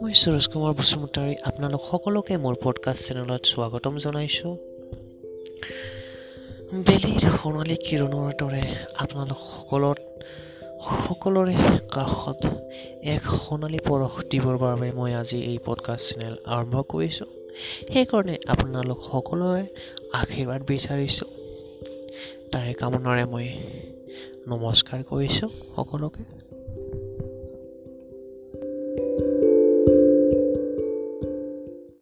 মই সুৰজ কুমাৰ বসুমতাৰী আপোনালোক সকলোকে মোৰ পডকাষ্ট চেনেলত স্বাগতম জনাইছোঁ। বেলিৰ সোণালী কিৰণৰ দৰে আপোনালোক সকলত সকলোৰে কাষত এক সোণালী পৰশ দিবৰ বাবে মই আজি এই পডকাষ্ট চেনেল আৰম্ভ কৰিছোঁ। সেইকাৰণে আপোনালোক সকলোৰে আশীৰ্বাদ বিচাৰিছোঁ। তাৰে কামনাৰে মই নমস্কাৰ কৰিছোঁ সকলোকে।